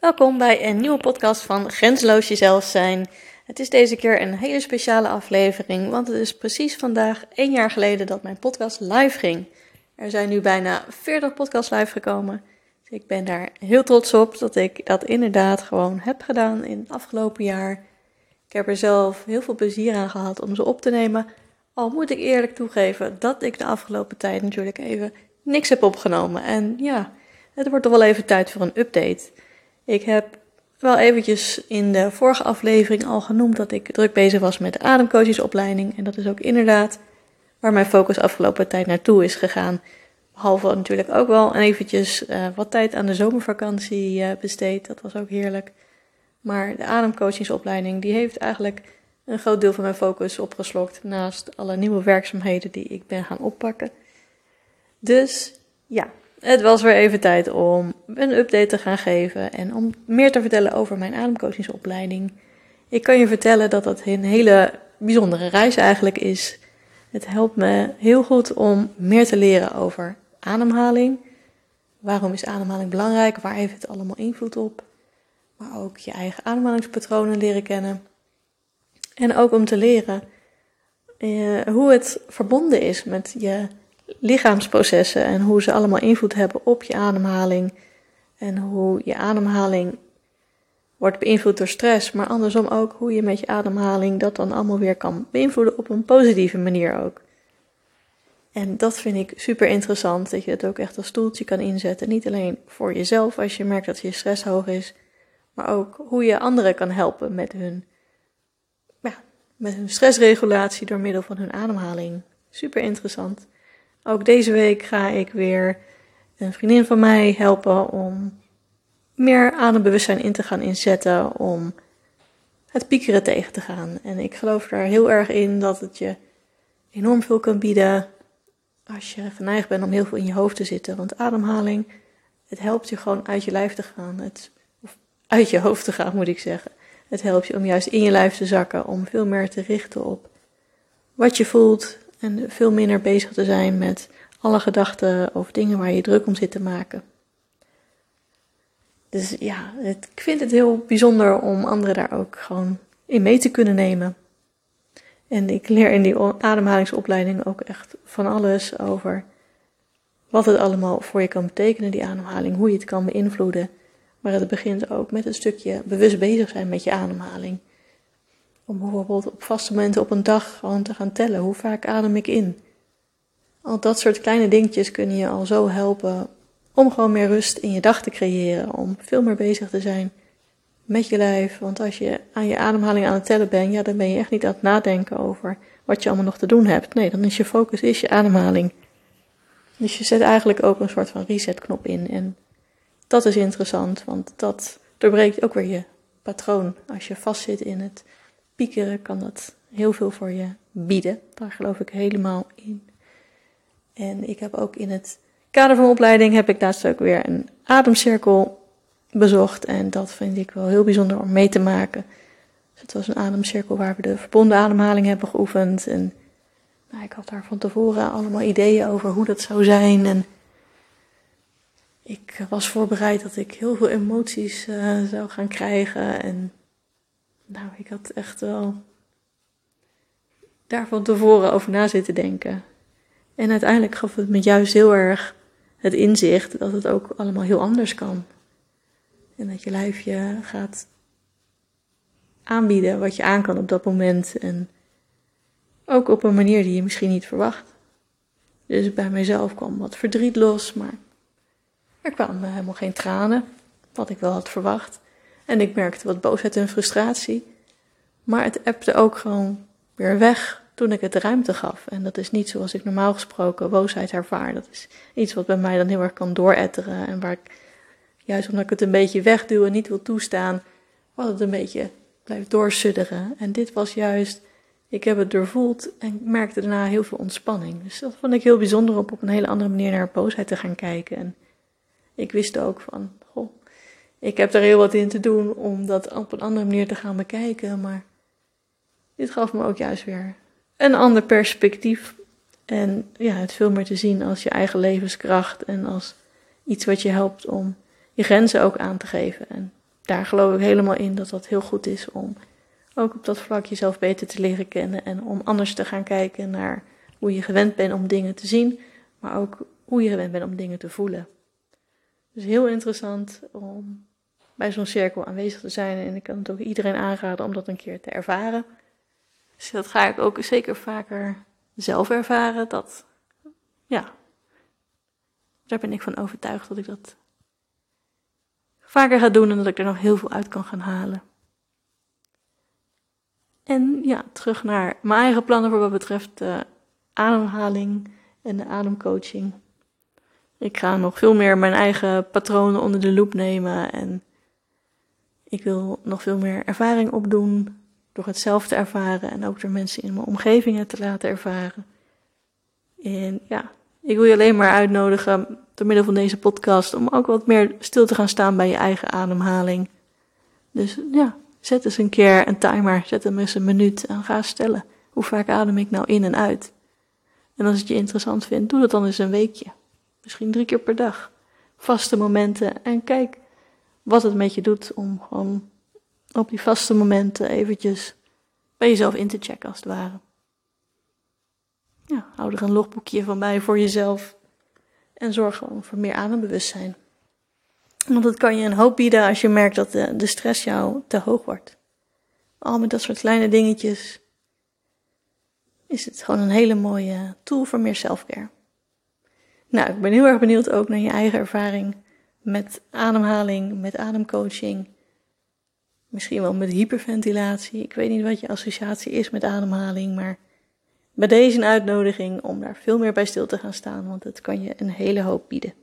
Welkom bij een nieuwe podcast van Grenzeloos Jezelf Zijn. Het is deze keer een hele speciale aflevering, want het is precies vandaag één jaar geleden dat mijn podcast live ging. Er zijn nu bijna 40 podcasts live gekomen. Dus ik ben daar heel trots op dat ik dat inderdaad gewoon heb gedaan in het afgelopen jaar. Ik heb er zelf heel veel plezier aan gehad om ze op te nemen. Al moet ik eerlijk toegeven dat ik de afgelopen tijd natuurlijk even niks heb opgenomen. En ja, het wordt toch wel even tijd voor een update. Ik heb wel eventjes in de vorige aflevering al genoemd dat ik druk bezig was met de ademcoachingsopleiding. En dat is ook inderdaad waar mijn focus afgelopen tijd naartoe is gegaan. Behalve natuurlijk ook wel eventjes uh, wat tijd aan de zomervakantie uh, besteed. Dat was ook heerlijk. Maar de ademcoachingsopleiding die heeft eigenlijk een groot deel van mijn focus opgeslokt. Naast alle nieuwe werkzaamheden die ik ben gaan oppakken. Dus ja, het was weer even tijd om een update te gaan geven en om meer te vertellen over mijn ademcoachingsopleiding. Ik kan je vertellen dat dat een hele bijzondere reis eigenlijk is. Het helpt me heel goed om meer te leren over ademhaling. Waarom is ademhaling belangrijk? Waar heeft het allemaal invloed op? Maar ook je eigen ademhalingspatronen leren kennen. En ook om te leren eh, hoe het verbonden is met je lichaamsprocessen en hoe ze allemaal invloed hebben op je ademhaling. En hoe je ademhaling wordt beïnvloed door stress, maar andersom ook hoe je met je ademhaling dat dan allemaal weer kan beïnvloeden op een positieve manier ook. En dat vind ik super interessant, dat je het ook echt als stoeltje kan inzetten. Niet alleen voor jezelf als je merkt dat je stress hoog is, maar ook hoe je anderen kan helpen met hun, ja, met hun stressregulatie door middel van hun ademhaling. Super interessant. Ook deze week ga ik weer een vriendin van mij helpen om meer adembewustzijn in te gaan inzetten om het piekeren tegen te gaan. En ik geloof daar heel erg in dat het je enorm veel kan bieden als je geneigd bent om heel veel in je hoofd te zitten. Want ademhaling, het helpt je gewoon uit je lijf te gaan. Het, of uit je hoofd te gaan, moet ik zeggen. Het helpt je om juist in je lijf te zakken, om veel meer te richten op wat je voelt, en veel minder bezig te zijn met alle gedachten of dingen waar je druk om zit te maken. Dus ja, het, ik vind het heel bijzonder om anderen daar ook gewoon in mee te kunnen nemen. En ik leer in die ademhalingsopleiding ook echt van alles over wat het allemaal voor je kan betekenen, die ademhaling, hoe je het kan beïnvloeden. Maar het begint ook met een stukje bewust bezig zijn met je ademhaling. Om bijvoorbeeld op vaste momenten op een dag gewoon te gaan tellen. Hoe vaak adem ik in? Al dat soort kleine dingetjes kunnen je al zo helpen om gewoon meer rust in je dag te creëren. Om veel meer bezig te zijn met je lijf. Want als je aan je ademhaling aan het tellen bent, ja, dan ben je echt niet aan het nadenken over wat je allemaal nog te doen hebt. Nee, dan is je focus is je ademhaling. Dus je zet eigenlijk ook een soort van resetknop in. En dat is interessant, want dat doorbreekt ook weer je patroon. Als je vastzit in het kan dat heel veel voor je bieden. Daar geloof ik helemaal in. En ik heb ook in het kader van opleiding heb ik laatst ook weer een ademcirkel bezocht. En dat vind ik wel heel bijzonder om mee te maken. Dus het was een ademcirkel waar we de verbonden ademhaling hebben geoefend. En nou, ik had daar van tevoren allemaal ideeën over hoe dat zou zijn. En ik was voorbereid dat ik heel veel emoties uh, zou gaan krijgen. En nou, ik had echt wel daar van tevoren over na zitten denken. En uiteindelijk gaf het me juist heel erg het inzicht dat het ook allemaal heel anders kan. En dat je lijf je gaat aanbieden wat je aan kan op dat moment. En ook op een manier die je misschien niet verwacht. Dus bij mijzelf kwam wat verdriet los, maar er kwamen helemaal geen tranen, wat ik wel had verwacht. En ik merkte wat boosheid en frustratie. Maar het appte ook gewoon weer weg toen ik het ruimte gaf. En dat is niet zoals ik normaal gesproken boosheid ervaar. Dat is iets wat bij mij dan heel erg kan dooretteren. En waar ik, juist omdat ik het een beetje wegduw en niet wil toestaan, wat het een beetje blijft doorsudderen. En dit was juist, ik heb het doorvoeld en merkte daarna heel veel ontspanning. Dus dat vond ik heel bijzonder om op een hele andere manier naar boosheid te gaan kijken. En ik wist ook van, ik heb er heel wat in te doen om dat op een andere manier te gaan bekijken, maar dit gaf me ook juist weer een ander perspectief. En ja, het veel meer te zien als je eigen levenskracht en als iets wat je helpt om je grenzen ook aan te geven. En daar geloof ik helemaal in dat dat heel goed is om ook op dat vlak jezelf beter te leren kennen en om anders te gaan kijken naar hoe je gewend bent om dingen te zien, maar ook hoe je gewend bent om dingen te voelen. Dus heel interessant om bij zo'n cirkel aanwezig te zijn en ik kan het ook iedereen aanraden om dat een keer te ervaren. Dus dat ga ik ook zeker vaker zelf ervaren. Dat, ja, daar ben ik van overtuigd dat ik dat vaker ga doen en dat ik er nog heel veel uit kan gaan halen. En ja, terug naar mijn eigen plannen voor wat betreft de ademhaling en de ademcoaching. Ik ga nog veel meer mijn eigen patronen onder de loep nemen en ik wil nog veel meer ervaring opdoen door het zelf te ervaren en ook door mensen in mijn omgeving te laten ervaren. En ja, ik wil je alleen maar uitnodigen door middel van deze podcast om ook wat meer stil te gaan staan bij je eigen ademhaling. Dus ja, zet eens een keer een timer, zet hem eens een minuut en ga stellen. Hoe vaak adem ik nou in en uit? En als het je interessant vindt, doe dat dan eens een weekje. Misschien drie keer per dag. Vaste momenten en kijk wat het met je doet om gewoon op die vaste momenten eventjes bij jezelf in te checken als het ware. Ja, hou er een logboekje van bij voor jezelf en zorg gewoon voor meer adembewustzijn. Want dat kan je een hoop bieden als je merkt dat de, de stress jou te hoog wordt. Al met dat soort kleine dingetjes is het gewoon een hele mooie tool voor meer selfcare. Nou, ik ben heel erg benieuwd ook naar je eigen ervaring met ademhaling, met ademcoaching. Misschien wel met hyperventilatie. Ik weet niet wat je associatie is met ademhaling, maar bij deze een uitnodiging om daar veel meer bij stil te gaan staan, want het kan je een hele hoop bieden.